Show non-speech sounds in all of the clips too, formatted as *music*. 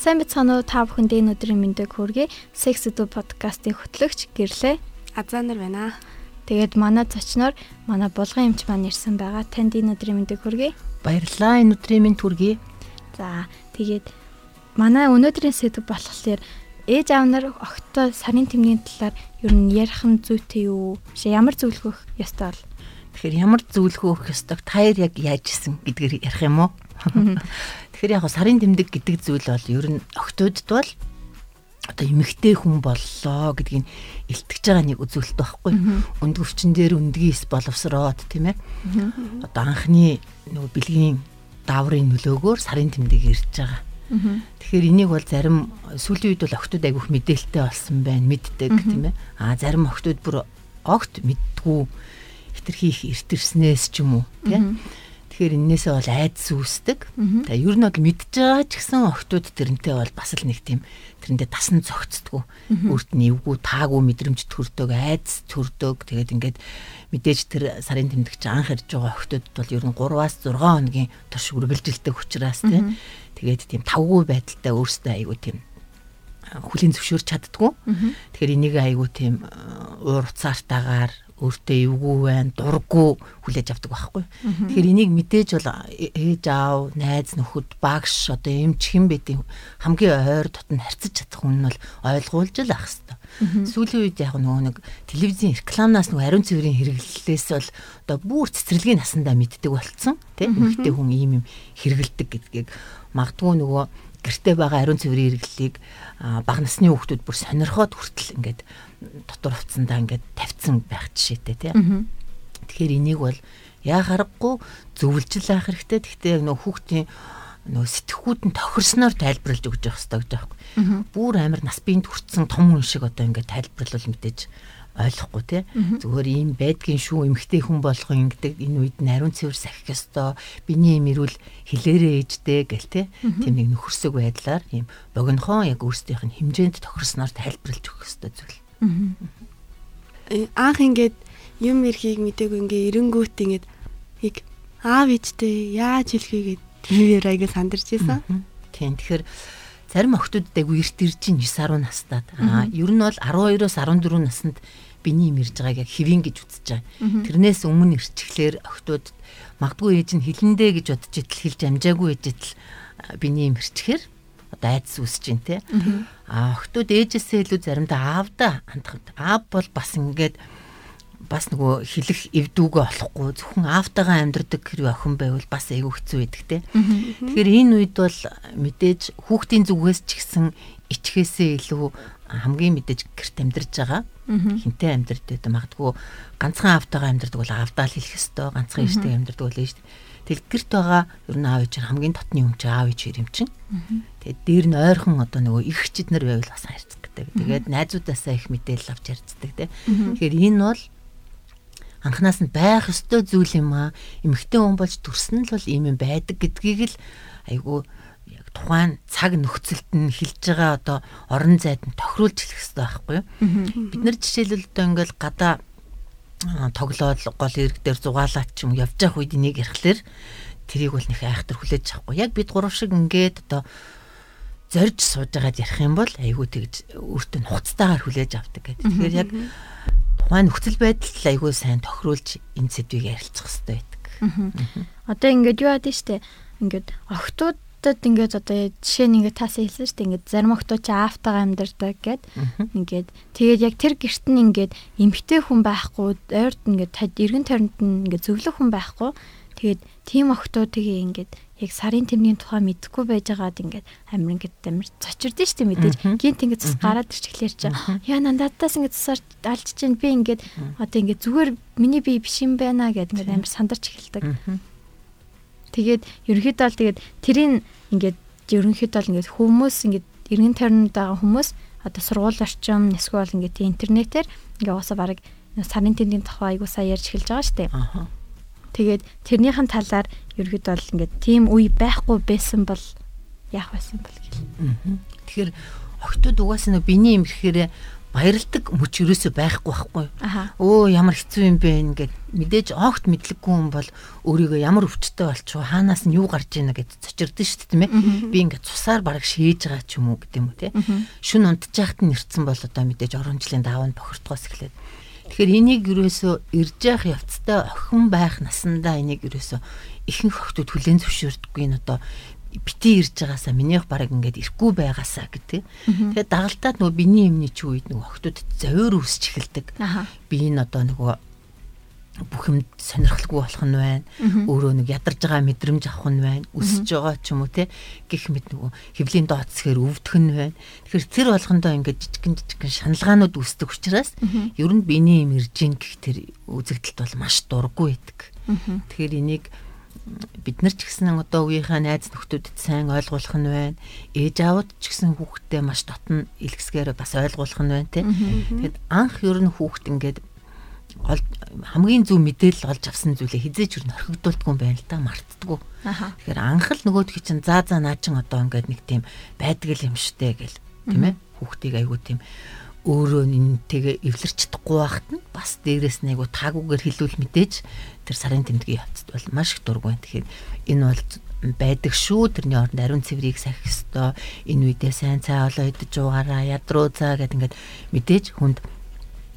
Сайн бацхан уу та бүхэнд энэ өдрийн мэндийг хүргэе. Sex Edu podcast-ийн хөтлөгч гэрлээ. Азаанар байна. Тэгээд манай зочноор манай булган эмч маань ирсэн байгаа. Танд энэ өдрийн мэндийг хүргэе. Баярлалаа. Энэ өдрийн мэнд хүргэе. За тэгээд манай өнөөдрийн сэдв болохоор ээж аав нар огттой сарын тэмнгийн талаар ер нь ярих нь зүйтэй юу? Биш ямар зөвлөх ёстой бол? Тэгэхээр ямар зөвлөх ёстой? Таяр яг яаж исэн гэдгээр ярих юм уу? Тэгэхээр яг сарын тэмдэг гэдэг зүйл бол ер нь октодд бол одоо эмэгтэй хүн боллоо гэдгийг илтгэж байгаа нэг үзүүлэлт байхгүй. Өнд өвчин дээр өндгийс боловсроод тийм ээ. Одоо анхны нөгөө бэлгийн дааврын нөлөөгөөр сарын тэмдэг ирж байгаа. Тэгэхээр энийг бол зарим сүүлийн үед бол октод айгүйх мэдээлэлтэй болсон байна, мэддэг тийм ээ. А зарим октод бүр огт мэддгүү хитрхийх эртэрснээс ч юм уу тийм Тэгэхээр энээсээ бол айдас үүсдэг. Тэгээ ер нь бол мэдж байгаа ч гэсэн охтууд тэрнтэй бол бас л нэг тийм тэрэндээ тасн зөгцдгүү. Өөрт нь эвгүй таагүй мэдрэмж төрдөг, айдас төрдөг. Тэгээд ингээд мэдээж тэр сарын тэмдэгч анх ирж байгаа охтуудад бол ер нь 3-аас 6 хоногийн турш үргэлжилдэг учраас тийм. Тэгээд тийм тавгүй байдалтай өөрсдөө айгу тийм хүлийн зөвшөөрч чаддгүй. Тэгэхээр энийг айгу тийм уур уцаартаагаар өөртөө эвгүй байна, дурггүй хүлээж авдаг байхгүй. Тэгэхээр энийг мэдээж бол ээж аав, найз нөхөд, багш одоо эмч хэн бэдийн хамгийн ойр дотн харьцаж чадах хүн нь бол ойлгуулж л ах хэвээр. Сүүлийн үед яг нөгөө нэг телевизийн рекламнаас нөгөө ариун цэврийн хэрэглэлээс бол одоо бүр цэцэрлэгийн насандаа мэддэг болцсон тийм эмэгтэй хүн ийм юм хэрэгэлдэг гэдгийг. Магадгүй нөгөө гэрте байгаа ариун цэврийн хэрэглэлийг бага насны хүүхдүүд бүр сонирхоод хүртэл ингээд дотор хувцсандаа ингээд тавьсан байх жишээтэй тийм. Тэгэхээр энийг бол яа харахгүй зөвлөж л ах хэрэгтэй. Гэхдээ нөх хүүхдийн нөө сэтгхүүд нь тохирсноор тайлбарлаж өгч явах хэрэгтэй гэж байхгүй. Бүүр амир нас биед хүртсэн том хүн шиг одоо ингээд тайлбарлал мэдээж ойлгохгүй тий. Зүгээр ийм байдгийн шүү эмхтэй хүн болгоо ингэдэг энэ үед нариун цэвэр сахих ёстой. Биний юм ирүүл хилээрээ ээжтэй гэл тий. Тийм нэг нөхөрсөг байдлаар ийм богинохон яг өөрсдийнх нь хэмжээнд тохирсноор тайлбарлаж өгөх ёстой зүйл. Анх ингээд юм эрхийг мдэггүй ингээ эренгүүт ингээд яг аав ээжтэй яаж хэлхийгээд тэрээр аяга сандарч ийсэн. Тийм тэгэхээр зарим охтуудад айгу эрт ирж чинь 9 10 настаад аа ер нь бол 12-оос 14 наснд биний юм ирж байгааг яг хэвэн гэж үзэж байгаа. Тэрнээс өмнө ирчихлээр охтууд магадгүй ээж нь хилэндэ гэж бодож итэл хэлж амжаагүй ээжэтэл биний юм ирчихээр одоо айдас үсэж чинь те. А охтууд ээжээсээ илүү заримдаа аавда хандах. Аав бол бас ингээд бас нөгөө хэлэх эвдүүгээ болохгүй зөвхөн аавтайгаа амьдрдаг хэрэг охин байвал бас айгүй хэцүү байдаг те. Тэгэхээр энэ үед бол мэдээж хүүхдийн зүгээс ч гэсэн ичхээсээ илүү хамгийн мэдээж гэрт амьдарч байгаа. Хинтээ амьдарч байдаг магадгүй ганцхан аавтайгаа амьдардаг бол аавдаа л хэлэх ёстой, ганцхан ээжтэй амьдардаг бол ээж Тэгэл гэрт байгаа ер нь аав ээж хамгийн дотны юм чи аав ээж юм чин. Тэгээд дээр нь ойрхон одоо нөгөө их хчид нар байвал бас харьцдаг. Тэгээд найзуудаасаа их мэдээлэл авч харьцдаг те. Тэгэхээр энэ бол анханаас нь байх ёстой зүйл юм аа. Эмэгтэй хүн болж төрсөн л бол ийм юм байдаг гэдгийг л айгүй яг тухайн цаг нөхцөлд нь хилж байгаа одоо орон зайд нь тохируулж хэлэх хэрэгтэй байхгүй юу? Бид нар жишээлбэл одоо ингээл гадаа тоглоод гол ирэг дээр зугаалаад ч юм явж явах үед энийг ярихлаар тэрийг бол нөх айхтар хүлээж авахгүй. Яг бид гурав шиг ингээд одоо зорж сууж байгаад ярих юм бол айгүй тэгж өөртөө нухацтайгаар хүлээж авдаг гэдэг. Тэгэхээр яг тухайн нөхцөл байдалд айгүй сайн тохируулж энэ сэдвийг ярилцах хэрэгтэй байдаг. Одоо ингээд юу яад нь штэ? Ингээд охтууд охтод ингээд одоо жишээ нь ингээд таасаа хэлсэн шүү дээ ингээд зарим охтууд чи аавтайгаа амьдардаг гэд. Ингээд тэгээд яг тэр гэрт нь ингээд эмгтэй хүн байхгүй ойрд ингээд тад эргэн тойронд нь ингээд зөвлөх хүн байхгүй. Тэгээд тийм охтуудыг ингээд яг сарын тэмдгийн тухай мэдэхгүй байжгаад ингээд амир ингээд амир цочирдэн штэ мэдээж. Гинт ингээд цус гараад ирчихлээр чи яа нандатаас ингээд цусаар алж чинь би ингээд одоо ингээд зүгээр миний бие биш юм байна гэд ингээд амир сандарч эхэлдэг. Тэгээд ерөнхийдөө л тэгээд тэрийг ингээд ерөнхийдөө л ингээд хүмүүс ингээд иргэн тойронд байгаа хүмүүс одоо сургууль орчим эсвэл ингээд интернетээр ингээд уусаа бараг сарын тэмдгийн тухай айгуу сайн ярьж эхэлж байгаа штэ. Тэгээд тэрнийхэн талаар ерөөд бол ингээд тийм үе байхгүй байсан бол яах байсан бол гэх. Тэгэхээр охтууд угаасаа нэг биений юм гэхээр баярлдаг мөч ерөөсөө байхгүй байхгүй. Өө ямар хэцүү юм бэ ингээд мэдээж огт мэдлэггүй хүн бол өөрийгөө ямар өвчтөй болчихоо хаанаас нь юу гарч ийнэ гэд цочирдэн шүү дээ тийм ээ. Би ингээд цусаар бараг шээж байгаа ч юм уу гэдэг юм уу те. Шүн унтчихт нь нэрцэн бол одоо мэдээж оронжлын даваанд бохирдгоос эхлээд Тэгэхээр энийг юусоо ирж явах явцтай охин байх насандаа энийг юусоо ихэнх охтууд хүлэн зөвшөөрдөггүй н одоо бити ирж байгаасаа минийх бараг ингээд ирэхгүй байгаасаа гэдэг. Тэгээд дагалдаад нөгөө биний эмний чи үед нөгөө охтууд зовир үсч эхэлдэг. Би энэ одоо нөгөө бүх юм сонирхолгүй болох нь байна. Өөрөө нэг ядарж байгаа мэдрэмж авах нь байна. Өсөж байгаа ч юм уу те гих мэд нөгөө хөвлийн дооцсгээр өвдөх нь байна. Тэгэхээр тэр болгондоо ингээд жижигэн жижигэн шаналгаанууд үүсдэг учраас ер нь биений юм ирж ин гих тэр үзэгдэлт бол маш дурггүй байдаг. Тэгэхээр энийг бид нар ч гэсэн одоо үеийнхаа найз нөхдүүдэд сайн ойлгуулах нь байна. Ээж аавд ч гэсэн хүүхдээ маш дотн илгэсгээр бас ойлгуулах нь байна те. Тэгэхэд анх ер нь хүүхд ингээд хамгийн зөв мэдээлэл олж авсан зүйлээ хизээч юу нөрхөгдүүлдэггүй юм байна л да мартдаггүй. Тэгэхээр анх л нөгөөдгий чинь заа заа наа чин одоо ингээд нэг тийм байдаг юм штэ гэл тийм ээ хүүхдийг айгуу тийм өөрөө нэнтэйгээ эвлэрч чадахгүй байхад нь бас дээрээс нь айгуу таагуугаар хилүүл мэдээж тэр сарын тэмдгийн явцад бол маш их дургүй. Тэгэхээр энэ бол байдаг шүү. Тэрний оронд ариун цэврийг сахих ёстой. Энэ үедээ сайн цай олоо идэж уугаараа ядруу цаа гэд ингээд мэдээж хүнд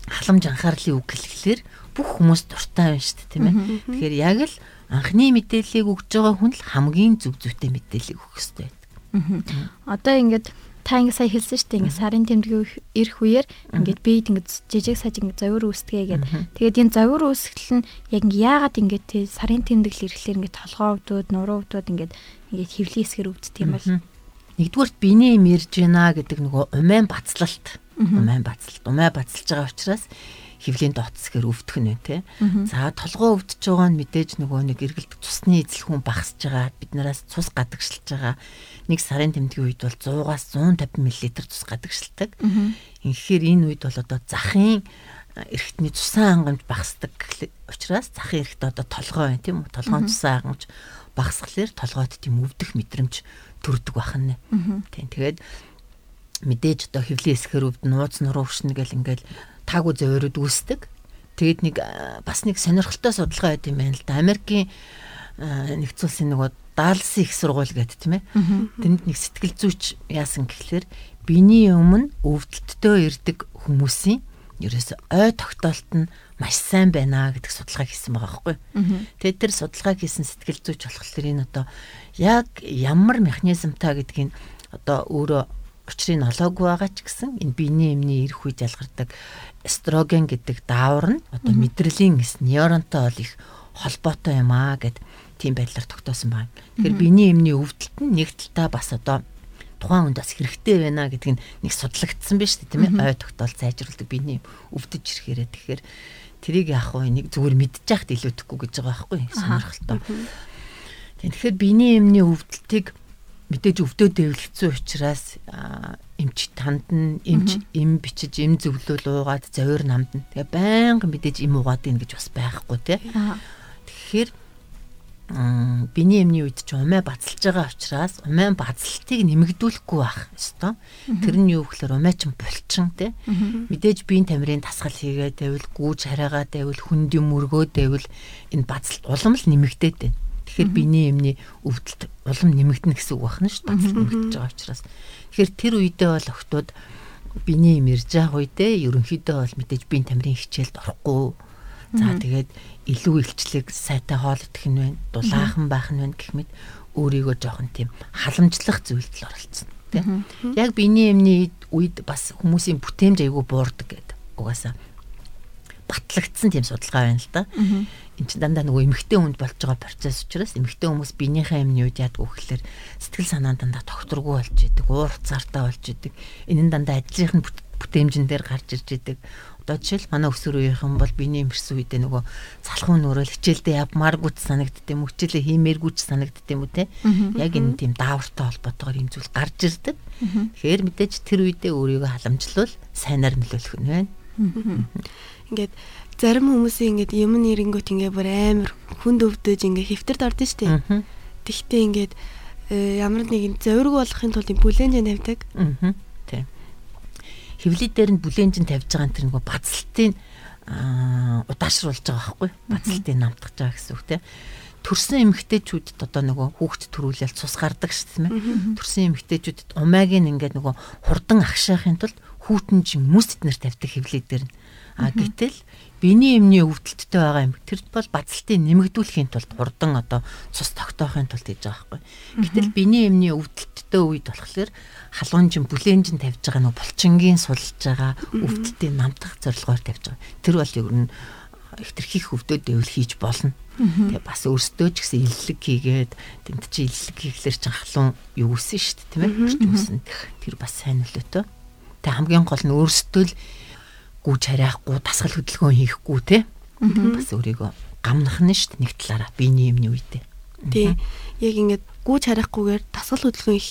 халамж анхаарлын үг хэлэхлээр бүх хүмүүс дуртай байна шүү дээ тийм ээ. Тэгэхээр яг л анхны мэдээллийг өгж байгаа хүн л хамгийн зөв зөвтэй мэдээллийг өгөх хэрэгтэй байдаг. Одоо ингээд та ингэ сая хэлсэн шүү дээ ингэ сарын тэмдгийн ирэх үеэр ингээд бид ингэ жижиг саж ингэ зовир үүсдэгэ гэдэг. Тэгээд энэ зовир үүсгэл нь яг яагаад тий сарын тэмдэглэл ирэхлээр ингээд толгоо өвдөөд нуруу өвдөөд ингээд ингээд хөвлийн эсгэр өвддөг юм бол. Нэгдүгürt биений юм ирж байна гэдэг нөгөө умайн бацлалт. Умай бацалт, умай бацалж байгаа учраас хөвлийн дооцсгэр өвдөх нь тэ. За толгоо өвдөж байгаа нь мэдээж нөгөө нэг эргэлт цусны эзэл хүн багасж байгаа. Бид нараас цус гадагшилж байгаа. Нэг сарын тэмдгийн үед бол 100-аас 150 мл цус гадагшилдаг. Инхээр энэ үед бол одоо захын эргэтний цусан хангамж багасдаг учраас захын эргт одоо толгой байна тийм үү? Толгоон цусан хангамж багасхлаар толгойд тийм өвдөх мэдрэмж төрдөг бахна. Тийм тэгээд мэдээж одоо хөвлийн эсхэр өвд нууц нуруу өвшнө гэл ингээл таагүй зөөрөд үүсдэг. Тэгэд нэг бас нэг сонирхолтой судалгаа байт юм байна л да. Америкийн нэгдсэн улсын нөгөө Далсын их сургууль гэдэг тийм ээ. Тэнд нэг сэтгэл зүйч яасан гэхлээр биений өмнө өвдөлттэй ирдэг хүмүүсийн ерөөсө ой тогтоолт нь маш сайн байна гэдэг судалгаа хийсэн байгаа байхгүй. Тэгээд тэр судалгаа хийсэн сэтгэл зүйч болохоор энэ одоо яг ямар механизмтай гэдгийг одоо өөрөө учрыг олоогүй байгаа ч гэсэн энэ биений эмний ирэх үед ялгардаг эстроген гэдэг даавар нь одоо мэдрэлийн эс нейронтой бол их холбоотой юм аа гэд тийм байдлаар тогтоосон байна. Тэгэхээр биений эмний өвдөлт нь нэг талтаа бас одоо тухайн хүнд бас хэрэгтэй байна гэдэг нь нэг судлагдсан биз дээ тийм ээ. Ой тогтоол зайжруулдаг биений өвдөж ирэхээрээ. Тэгэхээр тэрийг яах вэ? Нэг зүгээр мэдчих яхад илүүдэхгүй гэж байгаа байхгүй сонирхолтой. Тэгэхээр биений эмний өвдөлтийг мэдээж өвдөөд байвал хэцүү учраас эмч танд нь эмч эм бичиж эм зөвлөл уугаад зовир намд нь тэгээ байнга мэдээж эм уугаад ийн гэж бас байхгүй тий. Тэгэхээр биний эмний үед ч умаа бацалж байгаа учраас умаа бацалтыг нэмэгдүүлэхгүй байх ёстой. Тэр нь юу гэхээр умаа ч булчин тий. Мэдээж биеийн тамирын тасгал хийгээд байвал гүүж хараагаа байвал хүнд юм өргөөд байвал энэ бацалт улам л нэмэгдээд байна. Тэгэхээр биений эмний өвдөлт улам нэмэгдэнэ гэсэн үг байна шүү дээ. Нэмэгдэж байгаа учраас. Тэгэхээр тэр үедээ бол охтууд биений эм ирж байгаа үедээ ерөнхийдөө бол мэдээж биеийн тамирын хичээлд орохгүй. За тэгээд илүү илчлэг сайтай хоол идэх нь байна. Дулаахан байх нь байна гэх мэт өөрийгөө жоохон тийм халамжлах зүйлд л оролцсон тий. Яг биений эмний үед бас хүмүүсийн бүтээмж айгүй буурдаг гэдэг. Угаасаа батлагдсан тийм судалгаа байна л да. Энд чинь дандаа нөгөө эмгтэй хүнд болж байгаа процесс учраас эмгтэй хүмүүс биенийхээ юмны үед яадаг вэ гэхээр сэтгэл санаа дандаа тогтургүй болж идэг, уур цартаа болж идэг. Энэ нь дандаа ажлынх нь бүтээмжэн дээр гарч ирж идэг. Одоо жишээл манай өсвөр үеийнхэн бол биений имэрсэн үедээ нөгөө залхуу нөрөөл хичээлдээ явмааргүй ч санагдд юм уу, хичээлээ хиймээргүй ч санагдд юм уу те. Яг энэ тийм даавартай холбоотойгоор юм зүйл гарч ирдэг. Тэгэхээр мэдээж тэр үедээ өөрийгөө халамжлал сайнаар нөлөөлөх нь байна. Ингээд зарим хүмүүсийн ингээд юм нэрэнгүүт ингээд бүр амар хүнд өвдөж ингээд хэвтэрд ордон штэ. Тэгтээ ингээд э, ямар нэгэн зовирг болохын тулд бүлэнж тавьдаг. Тийм. Хевлий дээр нь бүлэнж тавьж байгаа нь тэр нөгөө бацалтын удаашруулж байгаа байхгүй. Бацалтын намтгаж байгаа гэсэн үг тийм төрсэн эмэгтэйчүүдэд одоо нөгөө хүүхд төрүүлэл цус гардаг шүү дээ. Төрсэн эмэгтэйчүүдэд умайг нь ингээд нөгөө хурдан агшаахын тулд хүүтэн мөс эднэр тавьдаг хөвлөд дээр нь. А гэтэл биений эмний өвдөлттэй байгаа юм. Тэр бол бацалтыг нэмэгдүүлэхийн тулд хурдан одоо цус тогтоохын тулд хийж байгаа байхгүй. Гэтэл биений эмний өвдөлттэй үед болохоор халуунжин бүлэнжин тавьж байгаа нөө булчингийн сулж байгаа өвдөлтийг намтах зорилгоор тавьж байгаа. Тэр бол ер нь хитрхих өвдөд дэвэл хийж болно. Тэгээ бас өөрсдөө ч гэсэн иллэг хийгээд тэмт чи иллэг хийхлээр ч халуун юу үсэн шүү дээ тийм ээ. Тэр бас сайн нөлөөтэй. Тэгээ хамгийн гол нь өөрсдөө л гүү чарайхгүй дасгал хөдөлгөөн хийхгүй те бас өөрийгөө гамнах нь шүү дээ нэг талаараа биений юмны үедээ. Тий. Яг ингээд гүү чарайхгүйгээр дасгал хөдөлгөөн их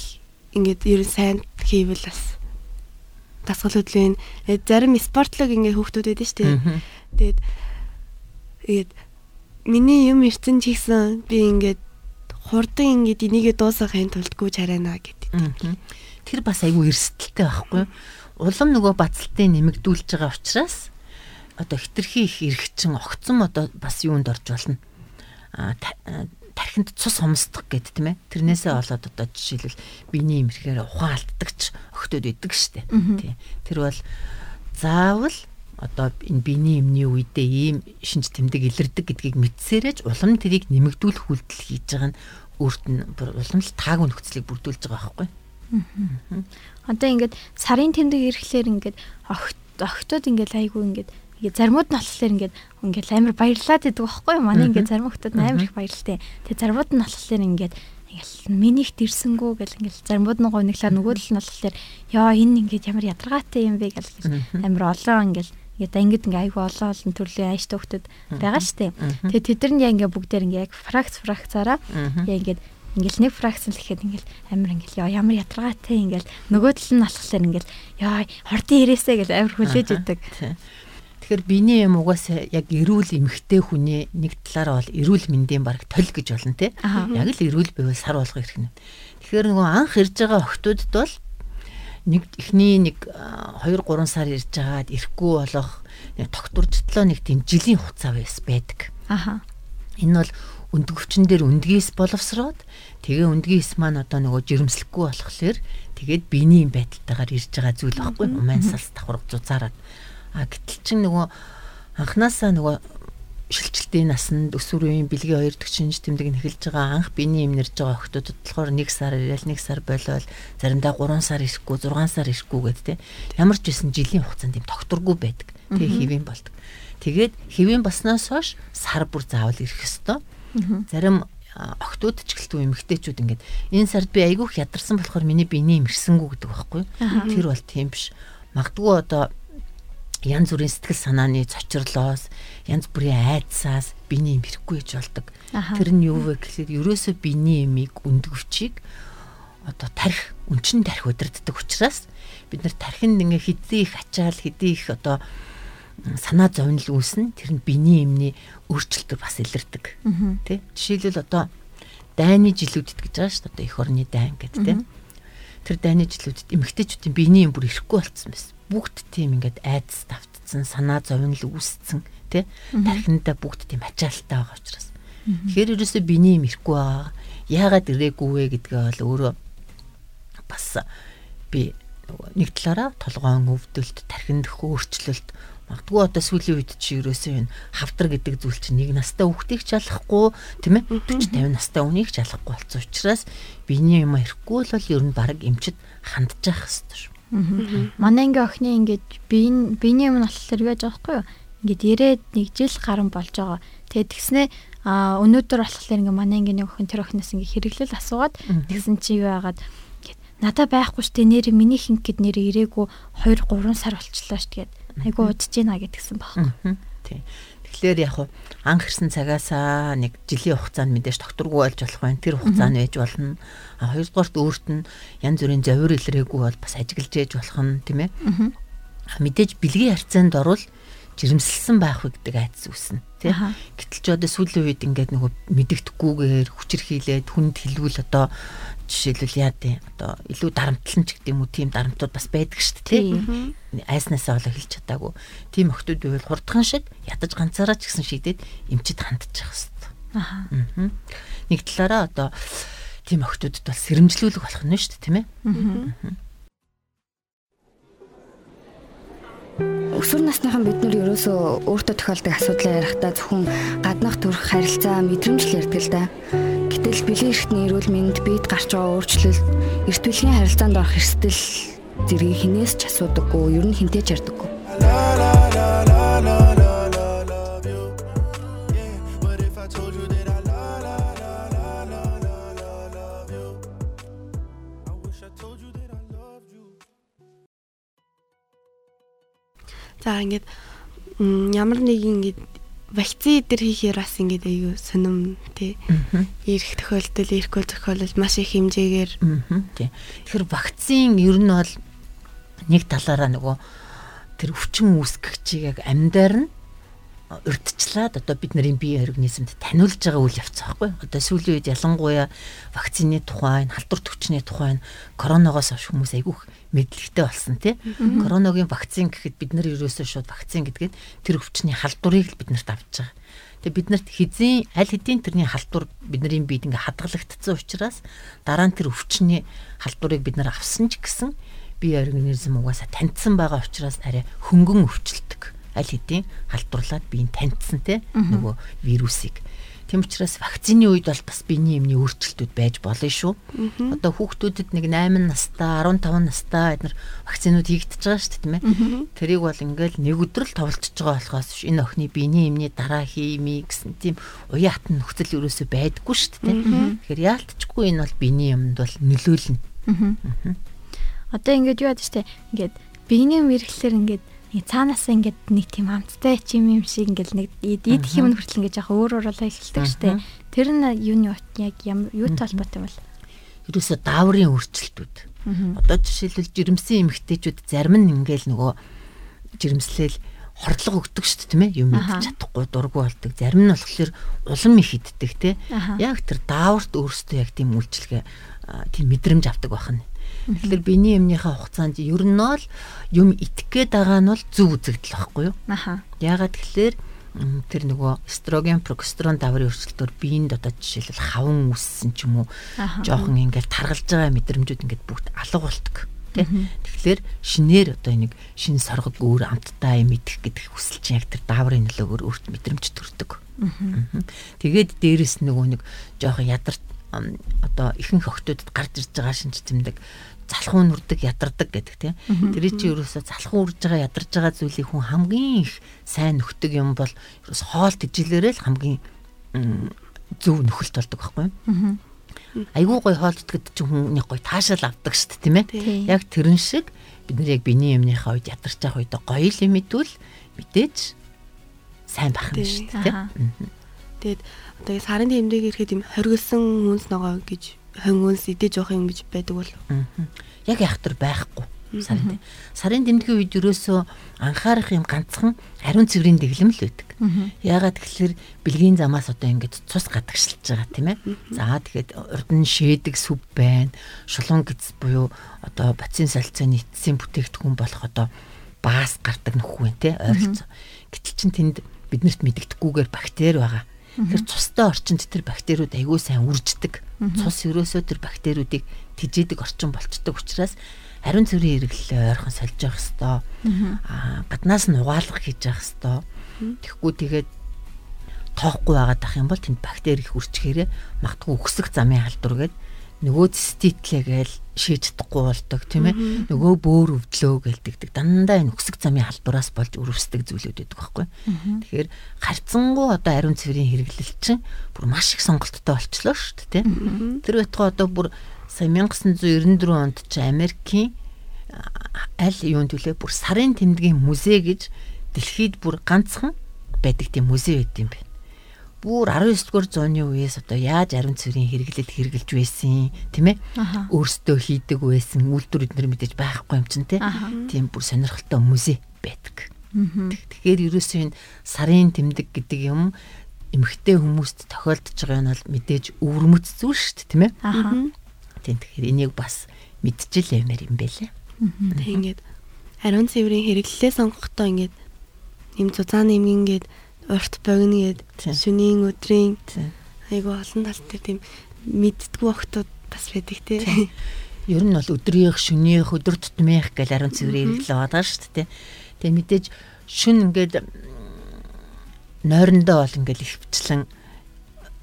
ингээд ер нь сайн хийвэл бас дасгал хөдөлгөөн э, зарим спортлог ингээд хөөхтүүд байдаг шүү дээ. Тэгээд тэгээд миний юм ирсэн ч ихсэн би ингээд хурдан ингээд энийгээ дуусгахын тулд гүү чарайна гэдэг. Тэр бас айгүй эрсдэлтэй байхгүй юу? Улам нөгөө бацалтыг нэмэгдүүлж байгаа учраас одоо хитрхи их эргэчин огцом одоо бас юунд орж болно. А тархинд цус хомсдох гэд тийм ээ. Тэрнээсээ болоод одоо жишээлбэл биений имэрхээр ухаан алддагч охтод идэг штэ. Тий. Тэр бол заавал одоо энэ биений эмний үедээ ийм шинж тэмдэг илэрдэг гэдгийг мэдсээрэж улам тэрийг нэмэгдүүлэх үйлдэл хийж байгаа нь өөрт нь улам л таагүй нөхцөлийг бүрдүүлж байгаа байхгүй. Одоо ингээд сарын тэмдэг ирэхлээр ингээд огт огтуд ингээд айгүй ингээд ингээд заримуд нь болохоор ингээд ингээд амар баярлаад идэг байхгүй юу? Манай ингээд зарим хүмүүс амар их баярлалтай. Тэгээ заримуд нь болохоор ингээд ингээл минийхт ирсэнгүү гэл ингээл заримуд нь гойноглаа нөгөө л нь болохоор ёо энэ ингээд ямар ядаргаатай юм бэ гэл амар олон ингээл ингээд ангид ингээ айгүй олон олон төрлийн ааштай хүмүүс байгаа штеп. Тэгээ тэд нар ингээ бүгдээр ингээ яг фракц фракцаараа яг ингээд ингээл нэг фракцэн л гэхэд ингээл амар ингээл ямар ятаргаатай ингээл нөгөө тал нь алхахлаар ингээл яа хордын ирээсэ гэл амар хүлээж идэг. Тэгэхээр биений юм угаасаа яг эрүүл эмхтэй хүний нэг талаараа бол эрүүл мэндийн баг толь гэж болно те. Яг л эрүүл байвал сар болгох хэрэг нэ. Тэгэхээр нөгөө анх ирж байгаа охтуудд бол нэг эхний нэг 2 3 сар ирж байгаад ирэхгүй болох тогтворжтлоо нэг тийм жилийн хугацаа байдаг. Аха. Энэ бол өндгөвчн дээр өндгийс боловсроод тэгээ өндгийс маань одоо нөгөө жирэмслэхгүй болохоор тэгээд биений байдалтайгаар ирж байгаа зүйл байхгүй уман салс давхар зузаараад. А гэтэл чин нөгөө анханасаа нөгөө шилжилтийн насанд өсвөрийн бэлгийн хоёр төгчинж тэмдэг нь эхэлж байгаа. Анх биений юм нэрж байгаа охтуудад болохоор 1 сар ирээл 1 сар болоод заримдаа 3 сар ирэхгүй 6 сар ирэхгүй гэдэг те. Ямар ч байсан жилийн хугацаанд юм докторгүй байдаг. Тэгээ хэвэн болдог тэгээд хэвэн баснаас хойш сар бүр заавал ирэх ёстой Зарим охтууд ч гэлтгүй эмэгтэйчүүд ингээд энэ сард би айгүйх ядарсан болохоор миний биений имэрсэнгүү гэдэг байхгүй. Тэр бол тийм биш. Магдгүй одоо янз бүрийн сэтгэл санааны цочрлоос, янз бүрийн айдсаас биений имэрхгүй гэж болдог. Тэр нь юу вэ гэхээр ерөөсөө биений имийг өндгөвчийг одоо тарих өнчин тарих удирддаг учраас бид нар тархинд ингээ хэдий их ачаал хэдий их одоо санаа зовнил үүснэ тэр нь биений эмний өөрчлөлтөөр бас илэрдэг. Тий жишээлбэл одоо дайны жилүүдэд гэж байгаа шүү дээ. Одоо эх орны дайн гэдэг тий тэр дайны жилүүдэд эмэгтэйчүүдийн биений эм бүр ирэхгүй болцсон байсан бүгд тийм ингээд айдас давтцсан санаа зовнил үүсцэн тий тархиндаа бүгд тийм ачаалттай байгаа учраас. Тэгэхээр ерөөсөө биений эм ирэхгүй байгаа. Яагаад ирээгүй вэ гэдгээ бол өөрөө бас би нэг талаараа толгоон өвдөлт тархинд өөрчлөлт Магадгүй одоо сүүлийн үед чи ерөөсөө энэ хавдар гэдэг зүйл чинь нэг настай хүүхдийг ч алахгүй тийм ээ 40 50 настай үнийг ч алахгүй болсон учраас биений юм ирэхгүй бол ер нь баг эмчит хандж явах хэрэгтэй шүү. Манай ингээ охины ингээд биений биений юм болохоор яаж байгаа байхгүй юу? ингээд ирээд нэг жил гарan болж байгаа. Тэгээд тэгснээ а өнөөдөр болохоор ингээ манай ингээ нэг охин тэр охиноос ингээ хэрэглэл асуугаад тэгсэн чи юу яагаад надаа байхгүй штэ нэр миний хинг гэд нэр ирээгүй 2 3 сар болчлоо штэ гэд айгу удаж гинэ гэдгсэн байхгүй. Тий. Тэгэхээр яг анх ирсэн цагаасаа нэг жилийн хугацаанд мэдээж докторгүй болж болох байна. Тэр хугацаанд байж болно. А хоёрдугаарт өөрт нь янз бүрийн зовир илрээгүй бол бас ажиглаж ээж болох нь тийм ээ. Мэдээж бэлгийн харьцаанд орвол жирэмсэлсэн байх вэ гэдэг айдас үүснэ тий. Гэтэл ч одоо сүүлийн үед ингээд нөгөө мэдэгдэхгүйгээр хүчрхийлээд хүнд хэлвэл одоо жишээлбэл яа тий одоо илүү дарамтлан ч гэдэг юм уу тийм дарамтууд бас байдаг шүү дээ тий. Айснасаа болоо хэлж чадаагүй. Тийм охтууд байвал хурдхан шиг ядаж ганцаараа ч гэсэн шийдээд эмчит хандчих хэвээр. Аа. Нэг талаараа одоо тийм охтуудад бол сэрэмжлүүлэх болох нь шүү дээ тийм ээ. Өсвөр насныхан бид нар ерөөсөө өөртөө тохиолдог асуудлаа ярихдаа зөвхөн гаднах төрх харилцаа мэдрэмж л ярьдаг л да. Гэтэл бэлэн эрхтний эрүүл мэнд бид гарч байгаа өөрчлөлт эрт үеийн харилцаанд орох эрсдэл зэргийг хинээс ч асуудаггүй, ер нь хинтээ ч ярьдаггүй. За ингээд ямар нэг ингээд вакцины дээр хийхээр бас ингээд аюу сонирм тий. Ирэх тохиолдол, ирэхгүй тохиолдол маш их хэмжээгээр тий. Тэгэхээр вакцин ер нь бол нэг талаараа нөгөө тэр өвчин үүсгэгчийг нь урдчлаад одоо бид нарын бие организмд таниулж байгаа үйл явц байхгүй. Одоо сүүлийн үед ялангуяа вакцины тухай, халдвар төвчний тухай, коронавигоос хойш хүмүүс айгүйх мэдлэгтэй болсон тий. Коронавигийн вакцин гэхэд бид нар ерөөсөө шууд вакцин гэдгээд тэр өвчний халдварыг л биднэрт авч байгаа. Тэгээ бид нарт хизээ аль хэдийн тэрний халдвар бидний биед ингээ хадгалагдсан учраас дараа нь тэр өвчний халдварыг бид нар авсан ч гэсэн бие организм угаасаа таньдсан байгаа учраас арай хөнгөн өвчлөдөг аль хэдийн халдварлаад биеийн таньдсан те нөгөө вирусыг. Тийм учраас вакцины үед бол бас биений эмний өөрчлөлтүүд байж болно шүү. Одоо хүүхдүүдэд нэг 8 настай, 15 настай эдгээр вакцинууд хийгдэж байгаа шүү дээ, тийм ээ. Тэрийг бол ингээл нэг өдөр л товлчж байгаа болохоос энэ охины биений эмний дараа хиймий гэсэн тийм уян хатан нөхцөл ерөөсөй байдаггүй шүү дээ. Тэгэхээр яалтчгүй энэ бол биений юмд бол нөлөөлнө. Одоо ингээд юу яд штэ ингээд биений юм ирэхлээр ингээд нэг цаанаас ингээд нэг тийм амттай чим юм шиг ингээд нэг идэх юм хүртэл ингээд яг өөр өөрөөр хэлдэг штэ. Тэр нь юуны яг юутай холбоотой юм бол? Ерөөсө дааврын өөрчлөлтүүд. Одоо жишээлбэл жирэмсэн эмэгтэйчүүд зарим нь ингээд нөгөө жирэмслэл хордлого өгдөг шүү дээ тийм ээ. Юм мэдчих чадахгүй дургу болдог. Зарим нь болохоор улам их иддэг те яг тэр дааварт өөрөөсөө яг тийм үйлчлэгээ тийм мэдрэмж авдаг байна Тэгэхээр биений эмнийхээ хугацаанд ер нь бол юм итгэх гээд байгаа нь бол зөв үзэгдэл байхгүй юу? Аха. Яагаад тэгэхээр тэр нөгөө эстроген, прогестерон даврын өрсөлдөөр биеинд одоо жишээлбэл хаван үссэн ч юм уу жоохон ингээд таргалж байгаа мэдрэмжүүд ингээд бүгд алга болтго тий. Тэгэхээр шинээр одоо нэг шин соргог өөр амттай юм идэх гэдэг хүсэл чинь яг тэр дааврын нөлөөгөөр өөрт мэдрэмж төрдөг. Тэгээд дээрэс нөгөө нэг жоохон ядарч одоо ихэнх охтуудад гарч ирж байгаа шинж тэмдэг залхуу нүрдэг ядардаг гэдэг тийм. Тэр чинь ерөөсө залхуу үрж байгаа ядарч байгаа зүйлийг хүн хамгийн их сайн нөхдөг юм бол ерөөс хоол тэжээлээрээ л хамгийн зөв нөхөлт болдог байхгүй юу? Айгуу гой хоолтгод чинь хүн нэг гой таашаал авдаг шүү дээ тийм ээ. Яг тэрэн шиг бид нар яг биений юмныхаа үед ядарч байгаа үед гоё л юм идвэл мэдээж сайн байх нь шүү дээ тийм. Тэгээд одоо сарын тэмдэг ирэхэд юм хоригдсан хүнс ногоо гэж хөнгөнс идэж явах юм гэж байдаг бол яг яхтар байхгүй сарын сарын тэмдгийн үед ерөөсөө анхаарах юм ганцхан ариун цэврийн дэглэм л байдаг. Яагаад тэгэхээр бэлгийн замаас одоо ингэж цус гадагшилж байгаа тийм ээ. За тэгэхэд урд нь шээдэг сүв байна. Шулуун гэц буюу одоо бацин салцааны эцсийн бүтээгдэхүүн болох одоо баас гардаг нөхөн тийм ойролцоо. Гэтэл чин тэнд биднэрт мэддэхгүйгээр бактери байгаа. Тэр цустай орчинд тэр бактериуд аягүй сайн үрждэг. Цус ерөөсөө тэр бактериудыг тижээдэг орчин болчдөг учраас ариун цэврийн хэрэглээ ойрхон сольж явах хэвээр. Аа гаднаас нь угаалга хийж явах хэвээр. Тэгэхгүй тэгээд тоохгүй байгаад ах юм бол тэнд бактери их үрчгээрээ магтгүй өксөх замын халдвар гээд нөгөө циститлээ гээл шийж чадахгүй болдог тийм ээ. Нөгөө бөөр өвдлөө гэлдэгдэг. Дандаа энэ өксөг замын халдвараас болж өрөвсдөг зүйлүүд байдаг байхгүй. Тэгэхээр харьцангуй одоо ариун цэврийн хэрэглэл чинь бүр маш их сонголттой болчлоо шүү дээ тийм тэр байтугай одоо бүр сая 1994 онд чи Америкийн аль юунд төлөө бүр сарын тэмдгийн музей гэж дэлхийд бүр ганцхан байдаг тийм музей байд юм байна бүр 19-р зууны үеэс одоо яаж ариун цэврийн хэрэглэл хэрэгжилж байсан тийм ээ? Өөрсдөө хийдэг байсан үйлдвэр эднэр мэдээж байхгүй юм чинь тийм бүр сонирхолтой музей байдаг. Тэгэхээр ерөөсөө энэ сарын тэмдэг гэдэг юм эмгтэй хүмүүст тохиолдож байгаа нь бол мэдээж өвөрмөц зүйл шүү дээ тийм ээ. Тийм тэгэхээр энийг бас мэдчихэл ямаар юм байлээ. Тэг ингээд ариун цэврийн хэрэглэлээ сонгохдоо ингээд юм цуцааны юм ингээд урт богино гэд шөнийн өдрийн айгу олон тал дээр тийм мэддгүү охтууд бас байдаг тий. Ер нь бол өдрийнх, шөнийх, өдөр тутмынх гэл ариун цэврийн хэрэглээ байгаа шүү дээ. Тэгээ мэдээж шүн ингээд нойрондоо бол ингээд их бичлэн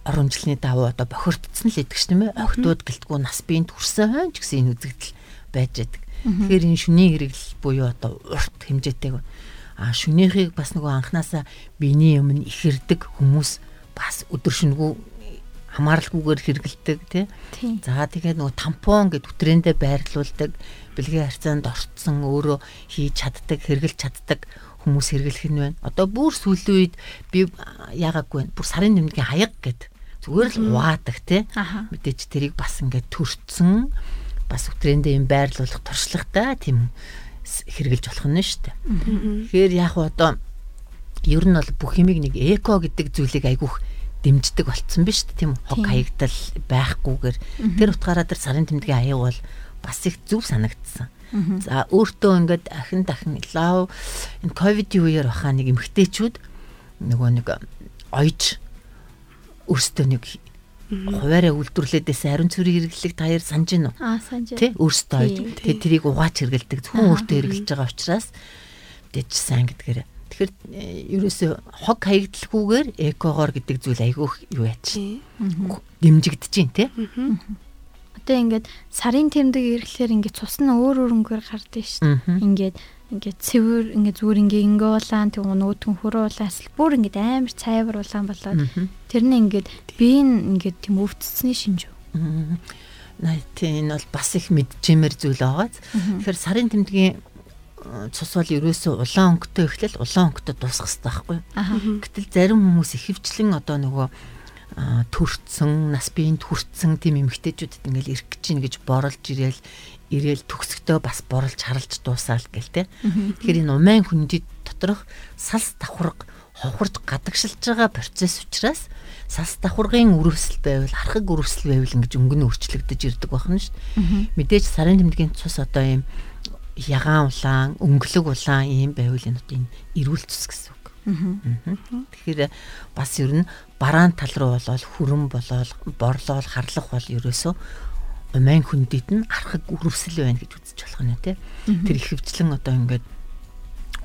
орон жилийн давуу одоо бохирдсон л идэг ш тийм ээ. Охтууд гэлтгүү нас биенд хүрсэн ч гэсэн энэ үзэгдэл байж байдаг. Тэгэхээр энэ шүний хэрэглэл буюу одоо урт хэмжээтэй а шүнийхийг бас нөгөө анханасаа биений өмнө ихэрдэг хүмүүс бас өдөр шөнөгөө хамааралгүйгээр хэрэгэлдэг тий. За тэгээд нөгөө тампон гэд үтрэндээ байрлуулдаг бэлгийн харьцаанд орцсон өөрөө хийж чаддаг, хэрэгэлж чаддаг хүмүүс хэрэглэх нь байна. Одоо бүр сүүлийн үед би яагаагүй байна. Бүр сарын нэмгийн хаяг гэд зүгээр л хуваадаг тий. Мэдээч тэрийг бас ингээд төрцөн бас үтрэндээ юм байрлуулах туршлагатай тийм хэрглэж болох нь шүү дээ. Тэгэхээр яг одоо ер нь бол бүх юмыг нэг эко гэдэг зүйлийг айгүйх дэмждэг болцсон биз дээ тийм хог хаягдал байхгүйгээр. Тэр утгаараа тэр сарын тэмдгийн аяг бол бас их зүв санагдсан. За өөртөө ингээд ахин дахин лав энэ ковидын үеэр баха нэг эмгтээчүүд нөгөө нэг ойж өөртөө нэг хуваараа үйлдвэрлэдээс ариун цэврийн хэрэглэлийг та яар санаж гинөө. Аа санаж. Тэ өөртөө ойж. Тэгээ тэрийг угаач хэрэгэлдэг. Зөвхөн өөртөө хэрэглэж байгаа учраас дэж сайн гэдгээр. Тэгэхээр э, ерөөсөө хог хаягдлахгүйгээр экогоор гэдэг зүйл айгүйх юу яач. Дэмжигдэж гин тэ. Одоо ингээд сарын тэмдэг ирэхлээр ингээд цус нь өөр өөрөнгөөр гардыг шүү. Ингээд ингээд цэвэр ингээд зүгээр ингээд ингээ улаан тэг нөгөөтгөн хөрөө улаан эсвэл бүр ингээд амар цайвар улаан болоод тэр нь ингээд би ингээд тийм өвдсөний шинж үү. Най тийм бол бас их мэдчимэр зүйл байгааз. Тэгэхээр сарын тэмдгийн цус бол ерөөсөө улаан өнгөтэй эхлэл улаан өнгөтэй дуусах хэрэгтэй байхгүй. Гэтэл зарим хүмүүс ихэвчлэн одоо нөгөө төрцөн нас биеинд хүрцэн тийм эмгтээчүүдэд ингээл ирэх гэж чинь гэж борлж ирээл ирээл төгсөхдөө бас борлж харалж дуусаал гэл те. Тэгэхээр энэ умайн хүндэд доторх салс давхарга ховхорж гадагшилж байгаа процесс учраас салс давхаргын өрөвсөл байвал архаг өрөвсөл байвал ингэж өнгө нь өөрчлөгдөж ирдэг байна шүү дээ. Мэдээж сарын тэмдгийн цус одоо ийм ягаан улаан, өнгөлөг улаан ийм байвал энэ эрүүл цус гэсэн Тэгэхээр бас ер нь бараан тал руу болоод хүрэн болоод борлоол харлах бол ерөөсөө умайн хүндэд нь архаг үрвсэл байна гэж үзэж болох нь тий. Тэр ихэвчлэн одоо ингээд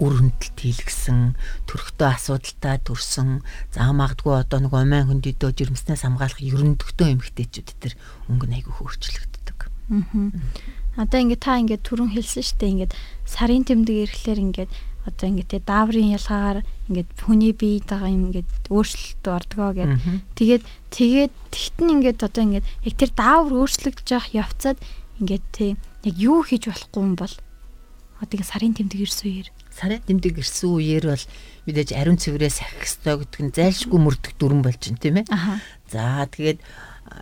үр хөндлөлт хийлгсэн, төрхтөө асуудалтай төрсөн, заа магадгүй одоо нэг умайн хүндэдөө жирэмснээс хамгаалах ерөнтгтөө эмгтээчүүд тэр өнгө айгүй хөөрчлөгддөг. Аа. Одоо ингээд та ингээд түрүүн хэлсэн шүү дээ ингээд сарын тэмдэг ирэхлээр ингээд одоо ингээд дааврын ялгаагаар ингээд хүний биетэйгээ юм ингээд өөрчлөлт ордгоо гэд. Тэгээд тэгээд тэгтэн ингээд одоо ингээд яг тэр даавар өөрчлөгдөж явах явцад ингээд те яг юу хийж болохгүй юм бол одоо ингээд сарын тэмдэг ирсэн үеэр сарын тэмдэг ирсэн үеэр бол мэдээж ариун цэврээ сахих ёстой гэдэг нь зайлшгүй мөрдөх дүрэн болж байна тийм ээ. За тэгээд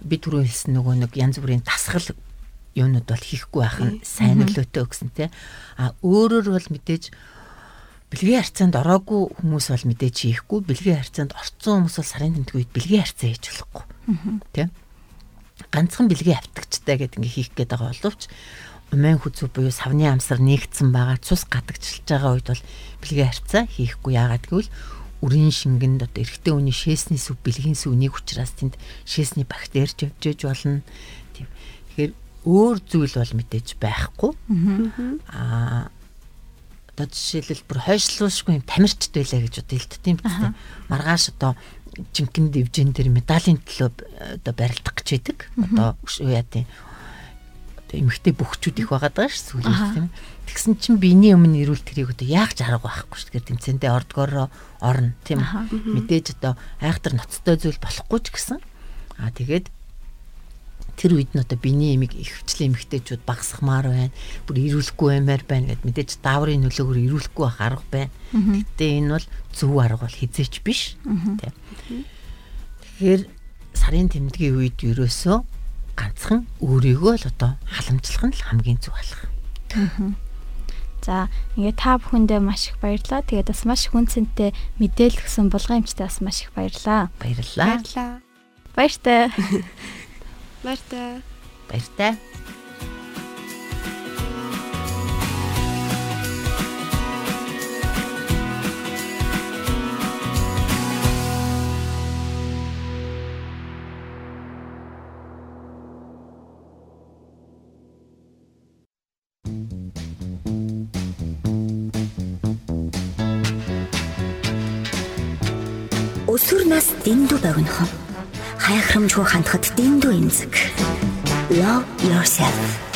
би түрүү хэлсэн нөгөө нэг янз бүрийн дасгал юунууд бол хийхгүй байх нь сайн нөлөөтэй гэсэн тийм. А өөрөөр бол мэдээж бэлгийн харьцаанд ороогүй хүмүүс бол мэдээж хийхгүй. Бэлгийн харьцаанд орцсон хүмүүс бол сарын тэмдэг үед бэлгийн харьцаа хийж болохгүй. Тийм ганцхан бэлгийн автагчтай гэдэг ингээ хийх гээд байгаа боловч умын хүзүү буюу савны амсар нэгдсэн байгаа цус гадагчилж байгаа үед бол бэлгийн харьцаа хийхгүй. Яагаад гэвэл үрийн шингэнд одоо эрэгтэй хүний шээсний сүв бэлгийн сүвнийг учраас тэнд шээсний бактерич явж болно. Тийм тэгэхээр өөр зүйл бол мэдээж байхгүй. Аа одоо жишээлбэл бүр хойшлуушгүй юм тамирчд байлаа гэж одоо хэлдэг тийм биз дээ. Маргааш одоо жинхэнэ дивжин дээр медалийн төлөө одоо барилдах гэж байдаг. Одоо яатын одоо эмгтэй бөхчүүд их байгаа даа ш сүүлийн тийм. Тэгсэн чинь биений өмнө ирүүл тэрийг одоо яах ч арга байхгүй ш. Тэгэхээр тэмцэндээ ордгороо орно тийм. Мэдээж одоо айхтар ноцтой зүйл болохгүй ч гэсэн. Аа тэгээд тэр үед нь одоо биений эмийг ихвчлэн эмгтээчүүд багасхмаар байна. Бүр ирүүлэхгүй баймаар байна гэд мэдээж дааврын нөлөөгөөр ирүүлэхгүй байх арга байна. Гэтэ энэ бол зөв арга бол хизээч биш. Тийм. Тэгэхээр сарын тэмдгийн үед ерөөсөө ганцхан өөрийгөө л одоо халамжлах нь л хамгийн зөв алах. За ингээд та бүхэндээ маш их баярлалаа. Тэгээд бас маш хүнцэнтэй мэдээлэл өгсөн булган эмчтэй бас маш их баярлалаа. Баярлалаа. Баярлаа. Баяртай. *laughs* Баяртай. Баяртай. Өсвөр нас дэндүү богинохон. Хайхрамжгүй хандхад дэндүү эмзэг. Love yourself.